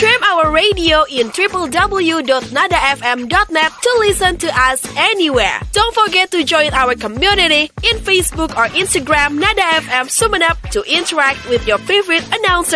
Stream our radio in www.nadafm.net to listen to us anywhere. Don't forget to join our community in Facebook or Instagram Nada FM Sumenep to interact with your favorite announcer